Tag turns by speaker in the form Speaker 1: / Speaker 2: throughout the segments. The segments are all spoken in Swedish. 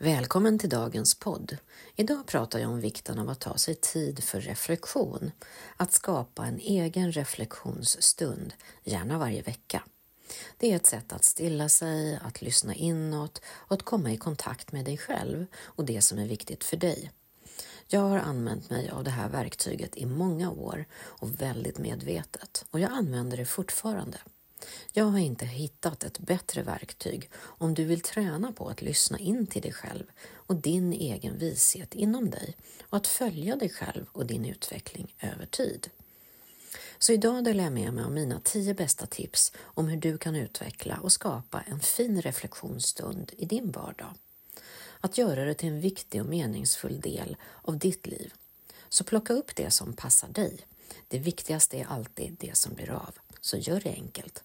Speaker 1: Välkommen till dagens podd. Idag pratar jag om vikten av att ta sig tid för reflektion. Att skapa en egen reflektionsstund, gärna varje vecka. Det är ett sätt att stilla sig, att lyssna inåt och att komma i kontakt med dig själv och det som är viktigt för dig. Jag har använt mig av det här verktyget i många år och väldigt medvetet och jag använder det fortfarande. Jag har inte hittat ett bättre verktyg om du vill träna på att lyssna in till dig själv och din egen vishet inom dig och att följa dig själv och din utveckling över tid. Så idag delar jag med mig av mina tio bästa tips om hur du kan utveckla och skapa en fin reflektionsstund i din vardag. Att göra det till en viktig och meningsfull del av ditt liv. Så plocka upp det som passar dig. Det viktigaste är alltid det som blir av. Så gör det enkelt.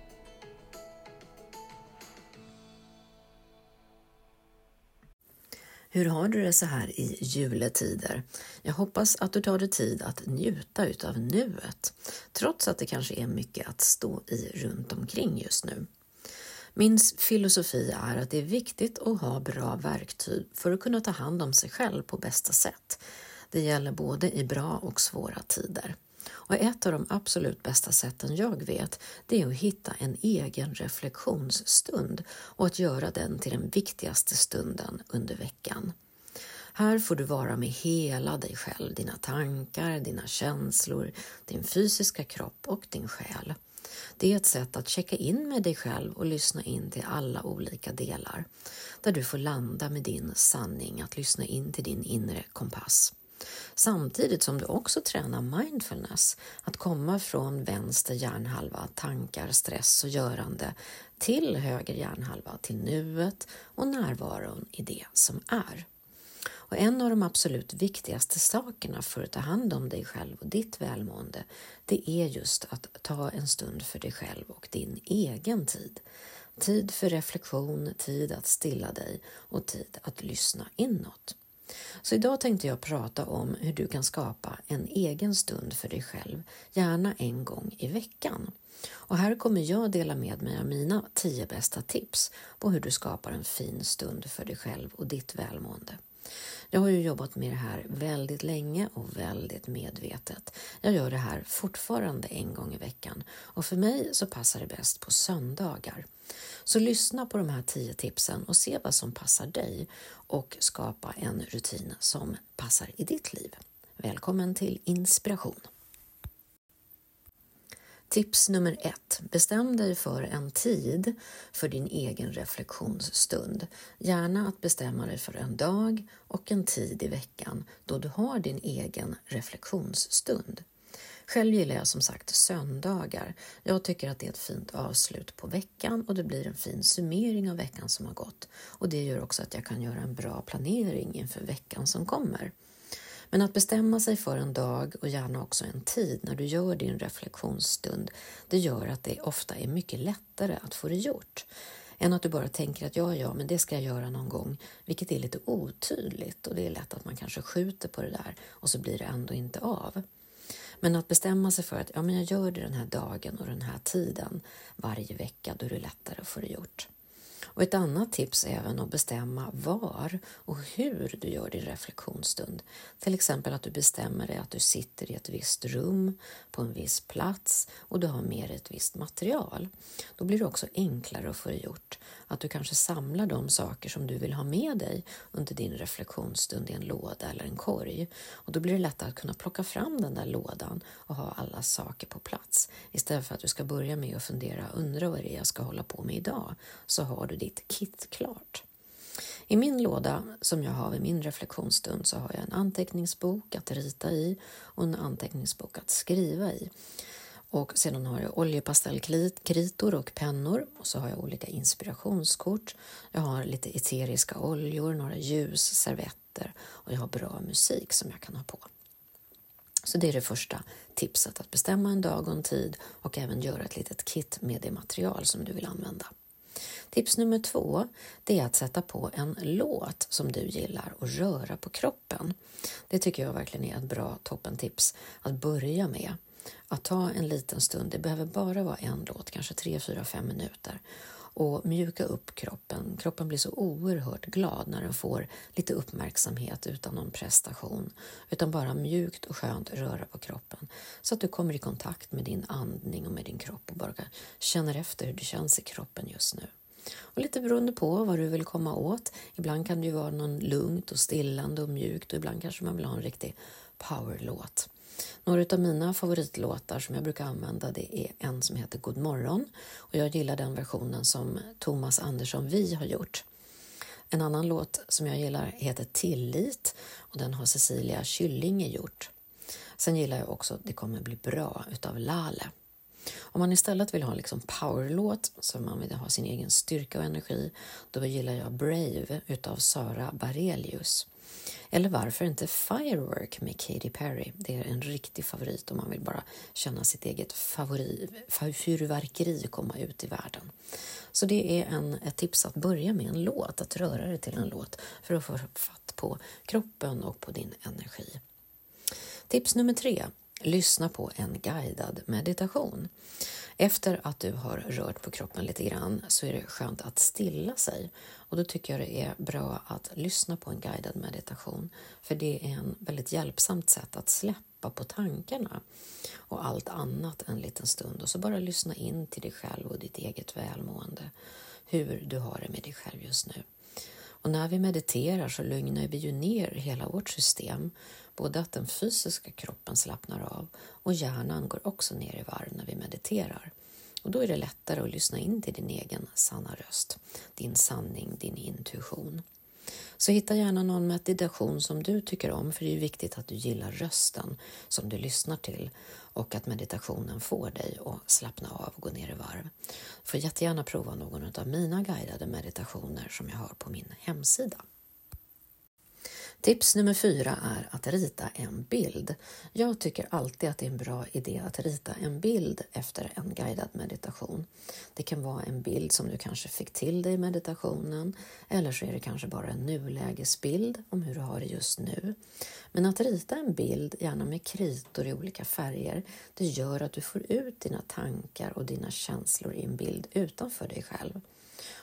Speaker 1: Hur har du det så här i juletider? Jag hoppas att du tar dig tid att njuta utav nuet, trots att det kanske är mycket att stå i runt omkring just nu. Min filosofi är att det är viktigt att ha bra verktyg för att kunna ta hand om sig själv på bästa sätt. Det gäller både i bra och svåra tider. Och ett av de absolut bästa sätten jag vet, det är att hitta en egen reflektionsstund och att göra den till den viktigaste stunden under veckan. Här får du vara med hela dig själv, dina tankar, dina känslor, din fysiska kropp och din själ. Det är ett sätt att checka in med dig själv och lyssna in till alla olika delar, där du får landa med din sanning, att lyssna in till din inre kompass. Samtidigt som du också tränar mindfulness, att komma från vänster hjärnhalva, tankar, stress och görande, till höger hjärnhalva, till nuet och närvaron i det som är. Och en av de absolut viktigaste sakerna för att ta hand om dig själv och ditt välmående, det är just att ta en stund för dig själv och din egen tid. Tid för reflektion, tid att stilla dig och tid att lyssna inåt. Så idag tänkte jag prata om hur du kan skapa en egen stund för dig själv, gärna en gång i veckan. Och här kommer jag dela med mig av mina tio bästa tips på hur du skapar en fin stund för dig själv och ditt välmående. Jag har ju jobbat med det här väldigt länge och väldigt medvetet. Jag gör det här fortfarande en gång i veckan och för mig så passar det bäst på söndagar. Så lyssna på de här tio tipsen och se vad som passar dig och skapa en rutin som passar i ditt liv. Välkommen till inspiration! Tips nummer ett. Bestäm dig för en tid för din egen reflektionsstund. Gärna att bestämma dig för en dag och en tid i veckan då du har din egen reflektionsstund. Själv gillar jag som sagt söndagar. Jag tycker att det är ett fint avslut på veckan och det blir en fin summering av veckan som har gått. Och det gör också att jag kan göra en bra planering inför veckan som kommer. Men att bestämma sig för en dag och gärna också en tid när du gör din reflektionsstund, det gör att det ofta är mycket lättare att få det gjort än att du bara tänker att ja, ja, men det ska jag göra någon gång, vilket är lite otydligt och det är lätt att man kanske skjuter på det där och så blir det ändå inte av. Men att bestämma sig för att ja, men jag gör det den här dagen och den här tiden varje vecka, då är det lättare att få det gjort. Och ett annat tips är även att bestämma var och hur du gör din reflektionsstund. Till exempel att du bestämmer dig att du sitter i ett visst rum på en viss plats och du har med dig ett visst material. Då blir det också enklare att få det gjort. Att du kanske samlar de saker som du vill ha med dig under din reflektionsstund i en låda eller en korg. Och då blir det lättare att kunna plocka fram den där lådan och ha alla saker på plats. Istället för att du ska börja med att fundera, undra vad det är jag ska hålla på med idag, så har du ditt kit klart. I min låda som jag har vid min reflektionsstund så har jag en anteckningsbok att rita i och en anteckningsbok att skriva i. Och sedan har jag oljepastellkritor och pennor och så har jag olika inspirationskort. Jag har lite eteriska oljor, några ljus, servetter och jag har bra musik som jag kan ha på. Så det är det första tipset, att bestämma en dag och en tid och även göra ett litet kit med det material som du vill använda. Tips nummer två det är att sätta på en låt som du gillar och röra på kroppen. Det tycker jag verkligen är ett bra toppentips att börja med. Att ta en liten stund, det behöver bara vara en låt, kanske tre, fyra, fem minuter och mjuka upp kroppen. Kroppen blir så oerhört glad när den får lite uppmärksamhet utan någon prestation, utan bara mjukt och skönt röra på kroppen så att du kommer i kontakt med din andning och med din kropp och bara känner efter hur det känns i kroppen just nu. Och lite beroende på vad du vill komma åt. Ibland kan det ju vara någon lugnt och stillande och mjukt och ibland kanske man vill ha en riktig powerlåt. Några av mina favoritlåtar som jag brukar använda det är en som heter God morgon och jag gillar den versionen som Thomas Andersson Vi har gjort. En annan låt som jag gillar heter Tillit och den har Cecilia Kyllinge gjort. Sen gillar jag också Det kommer bli bra utav Lale. Om man istället vill ha liksom powerlåt, så man vill ha sin egen styrka och energi, då gillar jag Brave utav Sara Barelius. Eller varför inte Firework med Katy Perry? Det är en riktig favorit om man vill bara känna sitt eget favori, fyrverkeri komma ut i världen. Så det är en, ett tips att börja med en låt, att röra dig till en låt för att få fatt på kroppen och på din energi. Tips nummer tre. Lyssna på en guidad meditation. Efter att du har rört på kroppen lite grann så är det skönt att stilla sig och då tycker jag det är bra att lyssna på en guidad meditation för det är en väldigt hjälpsamt sätt att släppa på tankarna och allt annat en liten stund och så bara lyssna in till dig själv och ditt eget välmående, hur du har det med dig själv just nu. Och när vi mediterar så lugnar vi ju ner hela vårt system både att den fysiska kroppen slappnar av och hjärnan går också ner i varv när vi mediterar. Och då är det lättare att lyssna in till din egen sanna röst, din sanning, din intuition. Så hitta gärna någon meditation som du tycker om, för det är viktigt att du gillar rösten som du lyssnar till och att meditationen får dig att slappna av och gå ner i varv. Du får jättegärna prova någon av mina guidade meditationer som jag har på min hemsida. Tips nummer fyra är att rita en bild. Jag tycker alltid att det är en bra idé att rita en bild efter en guidad meditation. Det kan vara en bild som du kanske fick till dig i meditationen eller så är det kanske bara en nulägesbild om hur du har det just nu. Men att rita en bild, gärna med kritor i olika färger, det gör att du får ut dina tankar och dina känslor i en bild utanför dig själv.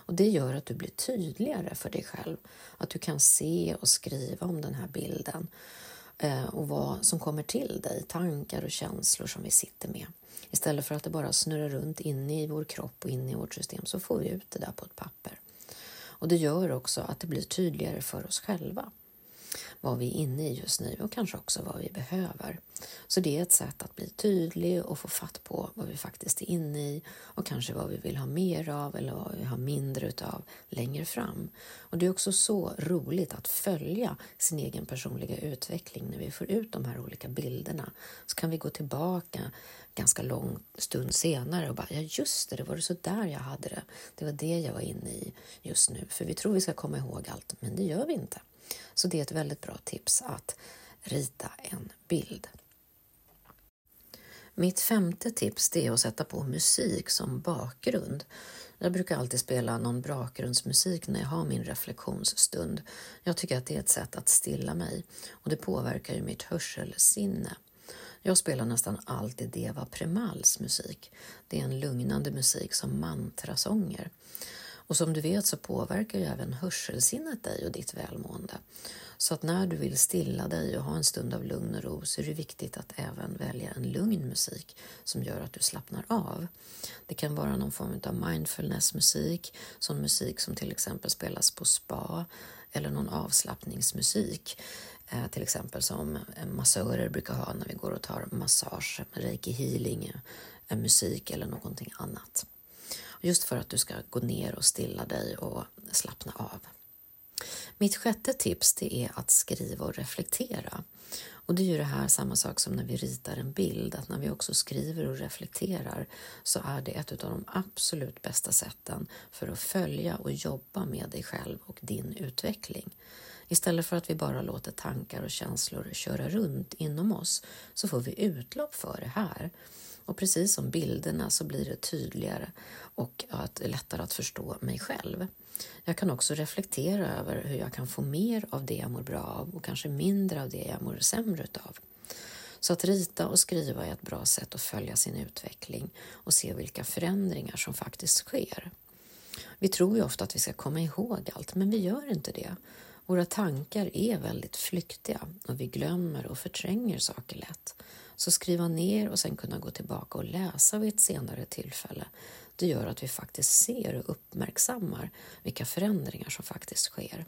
Speaker 1: Och Det gör att du blir tydligare för dig själv. Att du kan se och skriva om den här bilden eh, och vad som kommer till dig, tankar och känslor som vi sitter med. Istället för att det bara snurrar runt inne i vår kropp och inne i vårt system så får vi ut det där på ett papper. Och Det gör också att det blir tydligare för oss själva vad vi är inne i just nu och kanske också vad vi behöver. Så det är ett sätt att bli tydlig och få fatt på vad vi faktiskt är inne i och kanske vad vi vill ha mer av eller vad vi har mindre utav längre fram. Och det är också så roligt att följa sin egen personliga utveckling när vi får ut de här olika bilderna. Så kan vi gå tillbaka ganska lång stund senare och bara, ja just det, det var det så där jag hade det. Det var det jag var inne i just nu. För vi tror vi ska komma ihåg allt, men det gör vi inte. Så det är ett väldigt bra tips att rita en bild. Mitt femte tips är att sätta på musik som bakgrund. Jag brukar alltid spela någon bakgrundsmusik när jag har min reflektionsstund. Jag tycker att det är ett sätt att stilla mig och det påverkar ju mitt hörselsinne. Jag spelar nästan alltid Deva Premals musik. Det är en lugnande musik som mantrasånger. Och som du vet så påverkar ju även hörselsinnet dig och ditt välmående. Så att när du vill stilla dig och ha en stund av lugn och ro så är det viktigt att även välja en lugn musik som gör att du slappnar av. Det kan vara någon form av mindfulnessmusik, sån musik som till exempel spelas på spa eller någon avslappningsmusik. Eh, till exempel som massörer brukar ha när vi går och tar massage, reiki healing, eh, musik eller någonting annat. Just för att du ska gå ner och stilla dig och slappna av. Mitt sjätte tips det är att skriva och reflektera. Och det är ju det här samma sak som när vi ritar en bild, att när vi också skriver och reflekterar så är det ett av de absolut bästa sätten för att följa och jobba med dig själv och din utveckling. Istället för att vi bara låter tankar och känslor köra runt inom oss så får vi utlopp för det här. Och precis som bilderna så blir det tydligare och att lättare att förstå mig själv. Jag kan också reflektera över hur jag kan få mer av det jag mår bra av och kanske mindre av det jag mår sämre av. Så att rita och skriva är ett bra sätt att följa sin utveckling och se vilka förändringar som faktiskt sker. Vi tror ju ofta att vi ska komma ihåg allt, men vi gör inte det. Våra tankar är väldigt flyktiga och vi glömmer och förtränger saker lätt. Så skriva ner och sen kunna gå tillbaka och läsa vid ett senare tillfälle, det gör att vi faktiskt ser och uppmärksammar vilka förändringar som faktiskt sker.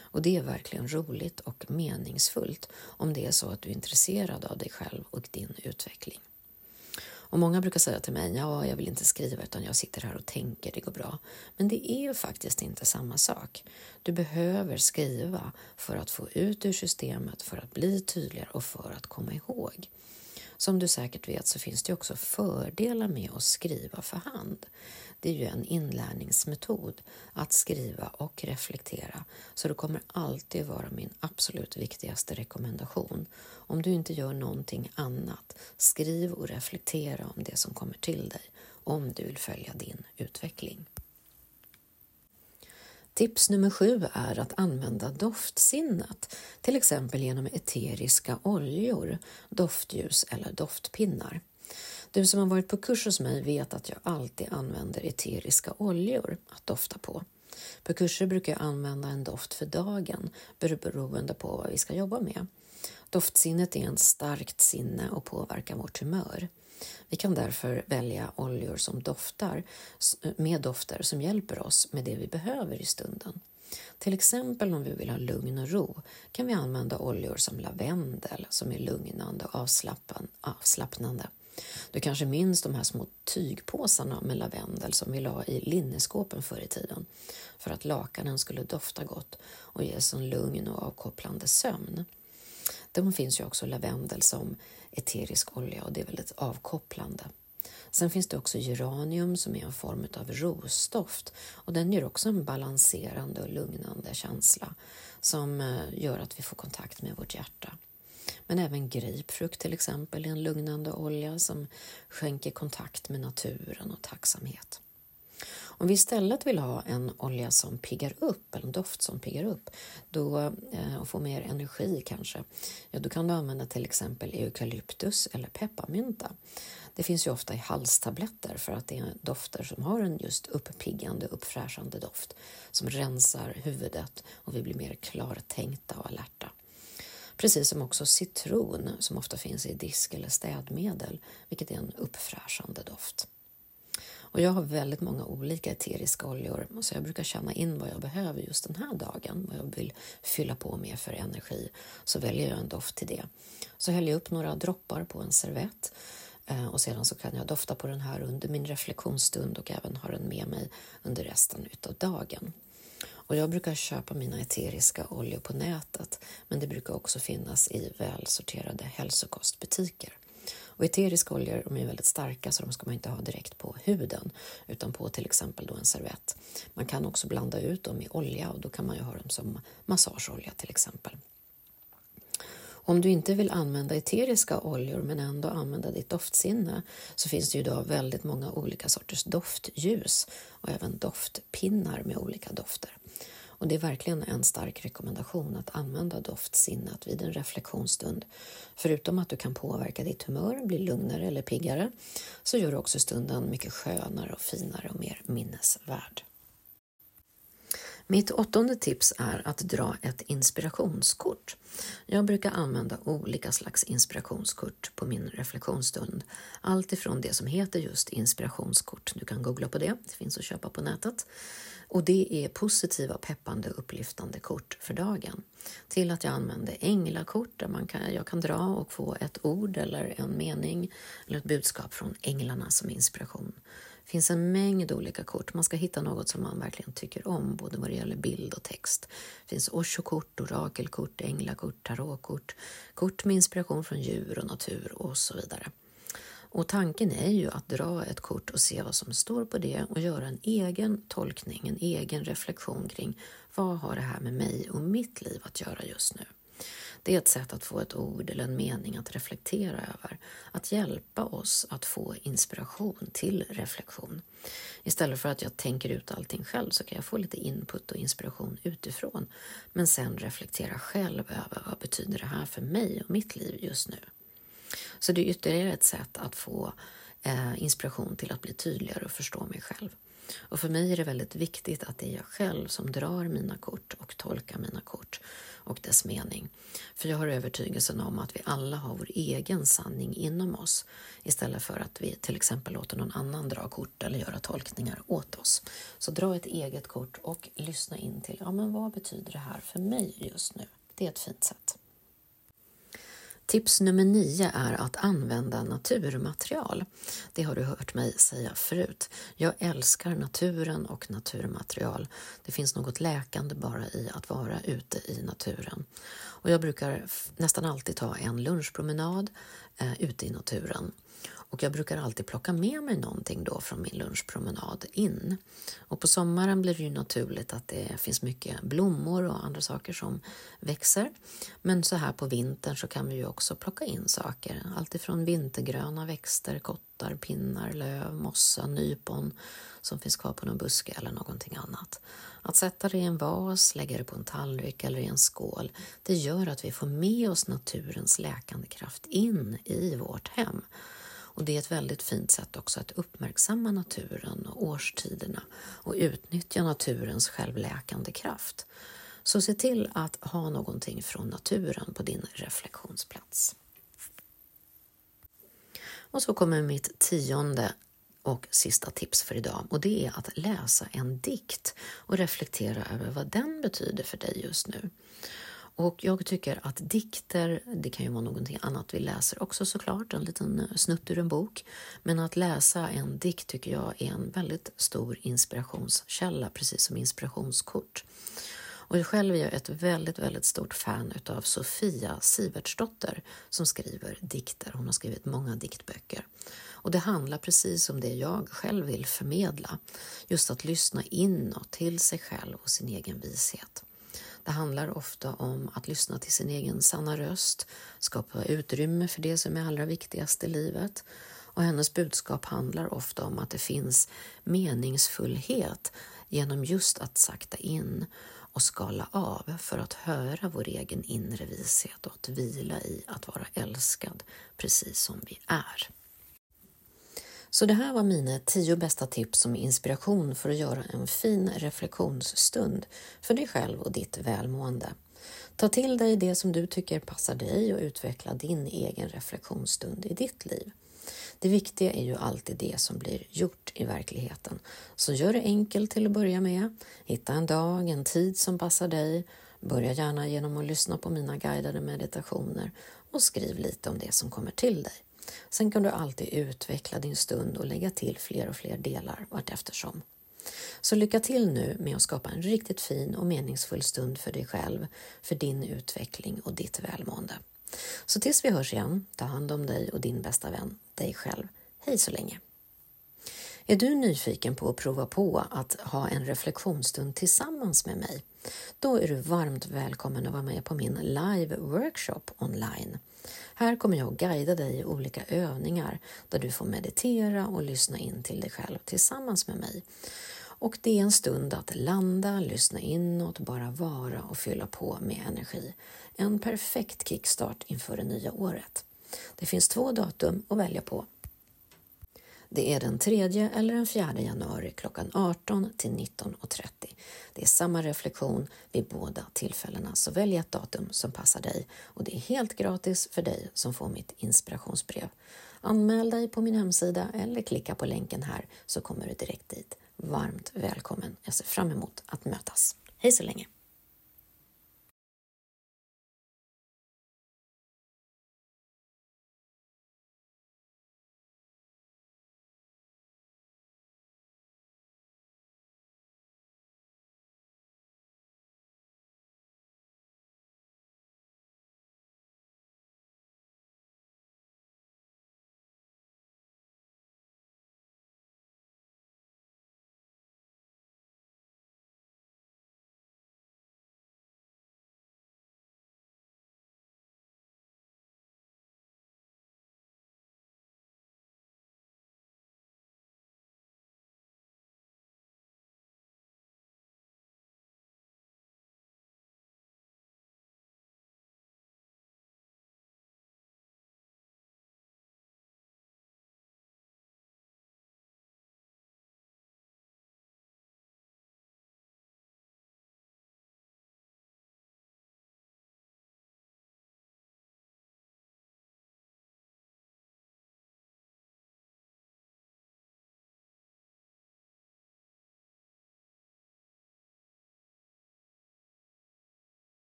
Speaker 1: Och det är verkligen roligt och meningsfullt om det är så att du är intresserad av dig själv och din utveckling. Och många brukar säga till mig, ja, jag vill inte skriva utan jag sitter här och tänker, det går bra. Men det är ju faktiskt inte samma sak. Du behöver skriva för att få ut ur systemet, för att bli tydligare och för att komma ihåg. Som du säkert vet så finns det också fördelar med att skriva för hand. Det är ju en inlärningsmetod att skriva och reflektera, så det kommer alltid vara min absolut viktigaste rekommendation. Om du inte gör någonting annat, skriv och reflektera om det som kommer till dig, om du vill följa din utveckling. Tips nummer sju är att använda doftsinnet, till exempel genom eteriska oljor, doftljus eller doftpinnar. Du som har varit på kurs hos mig vet att jag alltid använder eteriska oljor att dofta på. På kurser brukar jag använda en doft för dagen beroende på vad vi ska jobba med. Doftsinnet är ett starkt sinne och påverkar vårt humör. Vi kan därför välja oljor som doftar med dofter som hjälper oss med det vi behöver i stunden. Till exempel om vi vill ha lugn och ro kan vi använda oljor som lavendel som är lugnande och avslappnande. Du kanske minns de här små tygpåsarna med lavendel som vi la i linneskåpen förr i tiden för att lakanen skulle dofta gott och ge en lugn och avkopplande sömn. De finns ju också lavendel som eterisk olja och det är väldigt avkopplande. Sen finns det också geranium som är en form av rosdoft och den ger också en balanserande och lugnande känsla som eh, gör att vi får kontakt med vårt hjärta. Men även grapefrukt till exempel är en lugnande olja som skänker kontakt med naturen och tacksamhet. Om vi istället vill ha en olja som piggar upp, eller en doft som piggar upp, då, eh, och får mer energi kanske, ja, då kan du använda till exempel eukalyptus eller pepparmynta. Det finns ju ofta i halstabletter för att det är dofter som har en just uppiggande, uppfräschande doft som rensar huvudet och vi blir mer klartänkta och alerta. Precis som också citron som ofta finns i disk eller städmedel, vilket är en uppfräschande doft. Och jag har väldigt många olika eteriska oljor så jag brukar känna in vad jag behöver just den här dagen, vad jag vill fylla på med för energi. Så väljer jag en doft till det. Så häller jag upp några droppar på en servett eh, och sedan så kan jag dofta på den här under min reflektionsstund och även ha den med mig under resten utav dagen. Och jag brukar köpa mina eteriska oljor på nätet men det brukar också finnas i välsorterade hälsokostbutiker. Och eteriska oljor de är väldigt starka så de ska man inte ha direkt på huden utan på till exempel då en servett. Man kan också blanda ut dem i olja och då kan man ju ha dem som massageolja till exempel. Om du inte vill använda eteriska oljor men ändå använda ditt doftsinne så finns det ju idag väldigt många olika sorters doftljus och även doftpinnar med olika dofter. Och det är verkligen en stark rekommendation att använda doftsinnet vid en reflektionsstund. Förutom att du kan påverka ditt humör, bli lugnare eller piggare, så gör du också stunden mycket skönare och finare och mer minnesvärd. Mitt åttonde tips är att dra ett inspirationskort. Jag brukar använda olika slags inspirationskort på min reflektionsstund. Allt ifrån det som heter just inspirationskort, du kan googla på det, det finns att köpa på nätet, och det är positiva, peppande, upplyftande kort för dagen. Till att jag använder änglakort där man kan, jag kan dra och få ett ord eller en mening eller ett budskap från änglarna som inspiration. Det finns en mängd olika kort. Man ska hitta något som man verkligen tycker om, både vad det gäller bild och text. Det finns oshokort, orakelkort, änglakort, tarotkort, kort med inspiration från djur och natur och så vidare. Och tanken är ju att dra ett kort och se vad som står på det och göra en egen tolkning, en egen reflektion kring vad har det här med mig och mitt liv att göra just nu. Det är ett sätt att få ett ord eller en mening att reflektera över, att hjälpa oss att få inspiration till reflektion. Istället för att jag tänker ut allting själv så kan jag få lite input och inspiration utifrån, men sen reflektera själv över vad betyder det här för mig och mitt liv just nu. Så det är ytterligare ett sätt att få eh, inspiration till att bli tydligare och förstå mig själv. Och för mig är det väldigt viktigt att det är jag själv som drar mina kort och tolkar mina kort och dess mening. För jag har övertygelsen om att vi alla har vår egen sanning inom oss istället för att vi till exempel låter någon annan dra kort eller göra tolkningar åt oss. Så dra ett eget kort och lyssna in till, ja men vad betyder det här för mig just nu? Det är ett fint sätt. Tips nummer nio är att använda naturmaterial. Det har du hört mig säga förut. Jag älskar naturen och naturmaterial. Det finns något läkande bara i att vara ute i naturen. Och jag brukar nästan alltid ta en lunchpromenad eh, ute i naturen. Och jag brukar alltid plocka med mig någonting då från min lunchpromenad in. Och på sommaren blir det ju naturligt att det finns mycket blommor och andra saker som växer. Men så här på vintern så kan vi ju också plocka in saker. Alltifrån vintergröna växter, kottar, pinnar, löv, mossa, nypon som finns kvar på någon buske eller någonting annat. Att sätta det i en vas, lägga det på en tallrik eller i en skål, det gör att vi får med oss naturens läkande kraft in i vårt hem. Och det är ett väldigt fint sätt också att uppmärksamma naturen och årstiderna och utnyttja naturens självläkande kraft. Så se till att ha någonting från naturen på din reflektionsplats. Och så kommer mitt tionde och sista tips för idag och det är att läsa en dikt och reflektera över vad den betyder för dig just nu. Och jag tycker att dikter, det kan ju vara någonting annat vi läser också såklart, en liten eh, snutt ur en bok. Men att läsa en dikt tycker jag är en väldigt stor inspirationskälla, precis som inspirationskort. Och själv är jag ett väldigt, väldigt stort fan utav Sofia Sivertsdotter som skriver dikter. Hon har skrivit många diktböcker. Och det handlar precis om det jag själv vill förmedla. Just att lyssna inåt till sig själv och sin egen vishet. Det handlar ofta om att lyssna till sin egen sanna röst, skapa utrymme för det som är allra viktigast i livet. Och hennes budskap handlar ofta om att det finns meningsfullhet genom just att sakta in och skala av för att höra vår egen inre vishet och att vila i att vara älskad precis som vi är. Så det här var mina tio bästa tips som inspiration för att göra en fin reflektionsstund för dig själv och ditt välmående. Ta till dig det som du tycker passar dig och utveckla din egen reflektionsstund i ditt liv. Det viktiga är ju alltid det som blir gjort i verkligheten. Så gör det enkelt till att börja med. Hitta en dag, en tid som passar dig. Börja gärna genom att lyssna på mina guidade meditationer och skriv lite om det som kommer till dig. Sen kan du alltid utveckla din stund och lägga till fler och fler delar varteftersom. Så lycka till nu med att skapa en riktigt fin och meningsfull stund för dig själv, för din utveckling och ditt välmående. Så tills vi hörs igen, ta hand om dig och din bästa vän, dig själv. Hej så länge! Är du nyfiken på att prova på att ha en reflektionsstund tillsammans med mig? Då är du varmt välkommen att vara med på min live workshop online. Här kommer jag att guida dig i olika övningar där du får meditera och lyssna in till dig själv tillsammans med mig. Och det är en stund att landa, lyssna inåt, bara vara och fylla på med energi. En perfekt kickstart inför det nya året. Det finns två datum att välja på det är den 3 eller den 4 januari klockan 18 till 19.30. Det är samma reflektion vid båda tillfällena, så välj ett datum som passar dig och det är helt gratis för dig som får mitt inspirationsbrev. Anmäl dig på min hemsida eller klicka på länken här så kommer du direkt dit. Varmt välkommen! Jag ser fram emot att mötas. Hej så länge!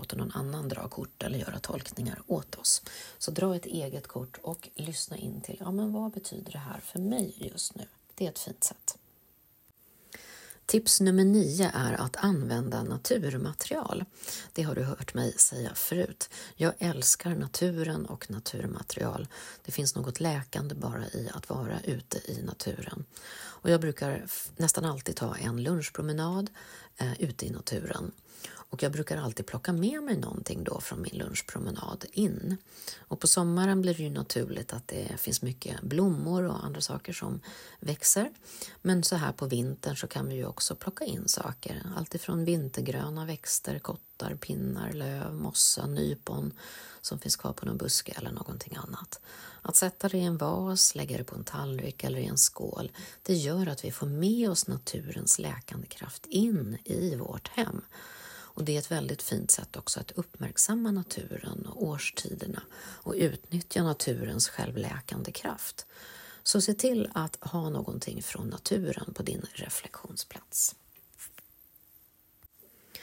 Speaker 1: Låter någon annan dra kort eller göra tolkningar åt oss. Så dra ett eget kort och lyssna in till, ja men vad betyder det här för mig just nu? Det är ett fint sätt. Tips nummer nio är att använda naturmaterial. Det har du hört mig säga förut. Jag älskar naturen och naturmaterial. Det finns något läkande bara i att vara ute i naturen. Och jag brukar nästan alltid ta en lunchpromenad eh, ute i naturen. Och jag brukar alltid plocka med mig någonting då från min lunchpromenad in. Och på sommaren blir det ju naturligt att det finns mycket blommor och andra saker som växer. Men så här på vintern så kan vi ju också plocka in saker. Alltifrån vintergröna växter, kottar, pinnar, löv, mossa, nypon som finns kvar på någon buske eller någonting annat. Att sätta det i en vas, lägga det på en tallrik eller i en skål, det gör att vi får med oss naturens läkande kraft in i vårt hem. Och det är ett väldigt fint sätt också att uppmärksamma naturen och årstiderna och utnyttja naturens självläkande kraft. Så se till att ha någonting från naturen på din reflektionsplats.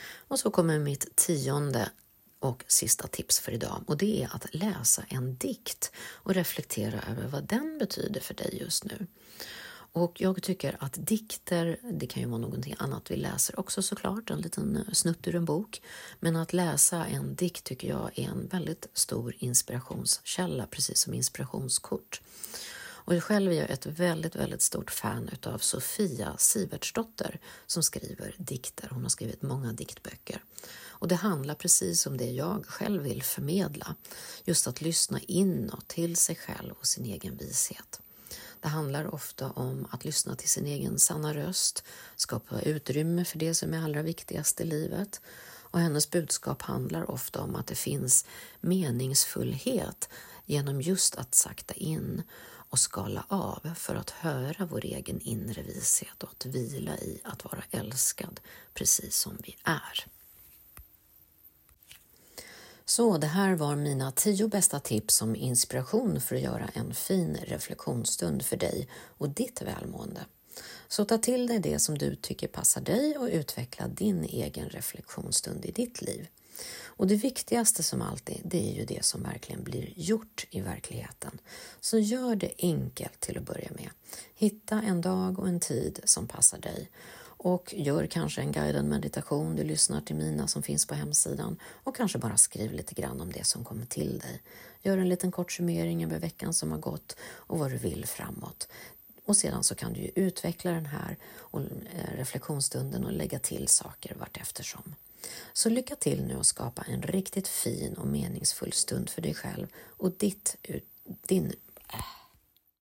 Speaker 1: Och så kommer mitt tionde och sista tips för idag och det är att läsa en dikt och reflektera över vad den betyder för dig just nu. Och jag tycker att dikter, det kan ju vara någonting annat vi läser också såklart, en liten eh, snutt ur en bok. Men att läsa en dikt tycker jag är en väldigt stor inspirationskälla, precis som inspirationskort. Och själv är jag ett väldigt, väldigt stort fan utav Sofia Sivertsdotter som skriver dikter. Hon har skrivit många diktböcker. Och det handlar precis om det jag själv vill förmedla. Just att lyssna inåt till sig själv och sin egen vishet. Det handlar ofta om att lyssna till sin egen sanna röst, skapa utrymme för det som är allra viktigast i livet. Och hennes budskap handlar ofta om att det finns meningsfullhet genom just att sakta in och skala av för att höra vår egen inre vishet och att vila i att vara älskad precis som vi är. Så det här var mina tio bästa tips som inspiration för att göra en fin reflektionsstund för dig och ditt välmående. Så ta till dig det som du tycker passar dig och utveckla din egen reflektionsstund i ditt liv. Och det viktigaste som alltid, det är ju det som verkligen blir gjort i verkligheten. Så gör det enkelt till att börja med. Hitta en dag och en tid som passar dig och gör kanske en guidad meditation. Du lyssnar till mina som finns på hemsidan och kanske bara skriv lite grann om det som kommer till dig. Gör en liten kort summering över veckan som har gått och vad du vill framåt. Och sedan så kan du ju utveckla den här och, eh, reflektionsstunden och lägga till saker vart eftersom. Så lycka till nu och skapa en riktigt fin och meningsfull stund för dig själv och ditt, din,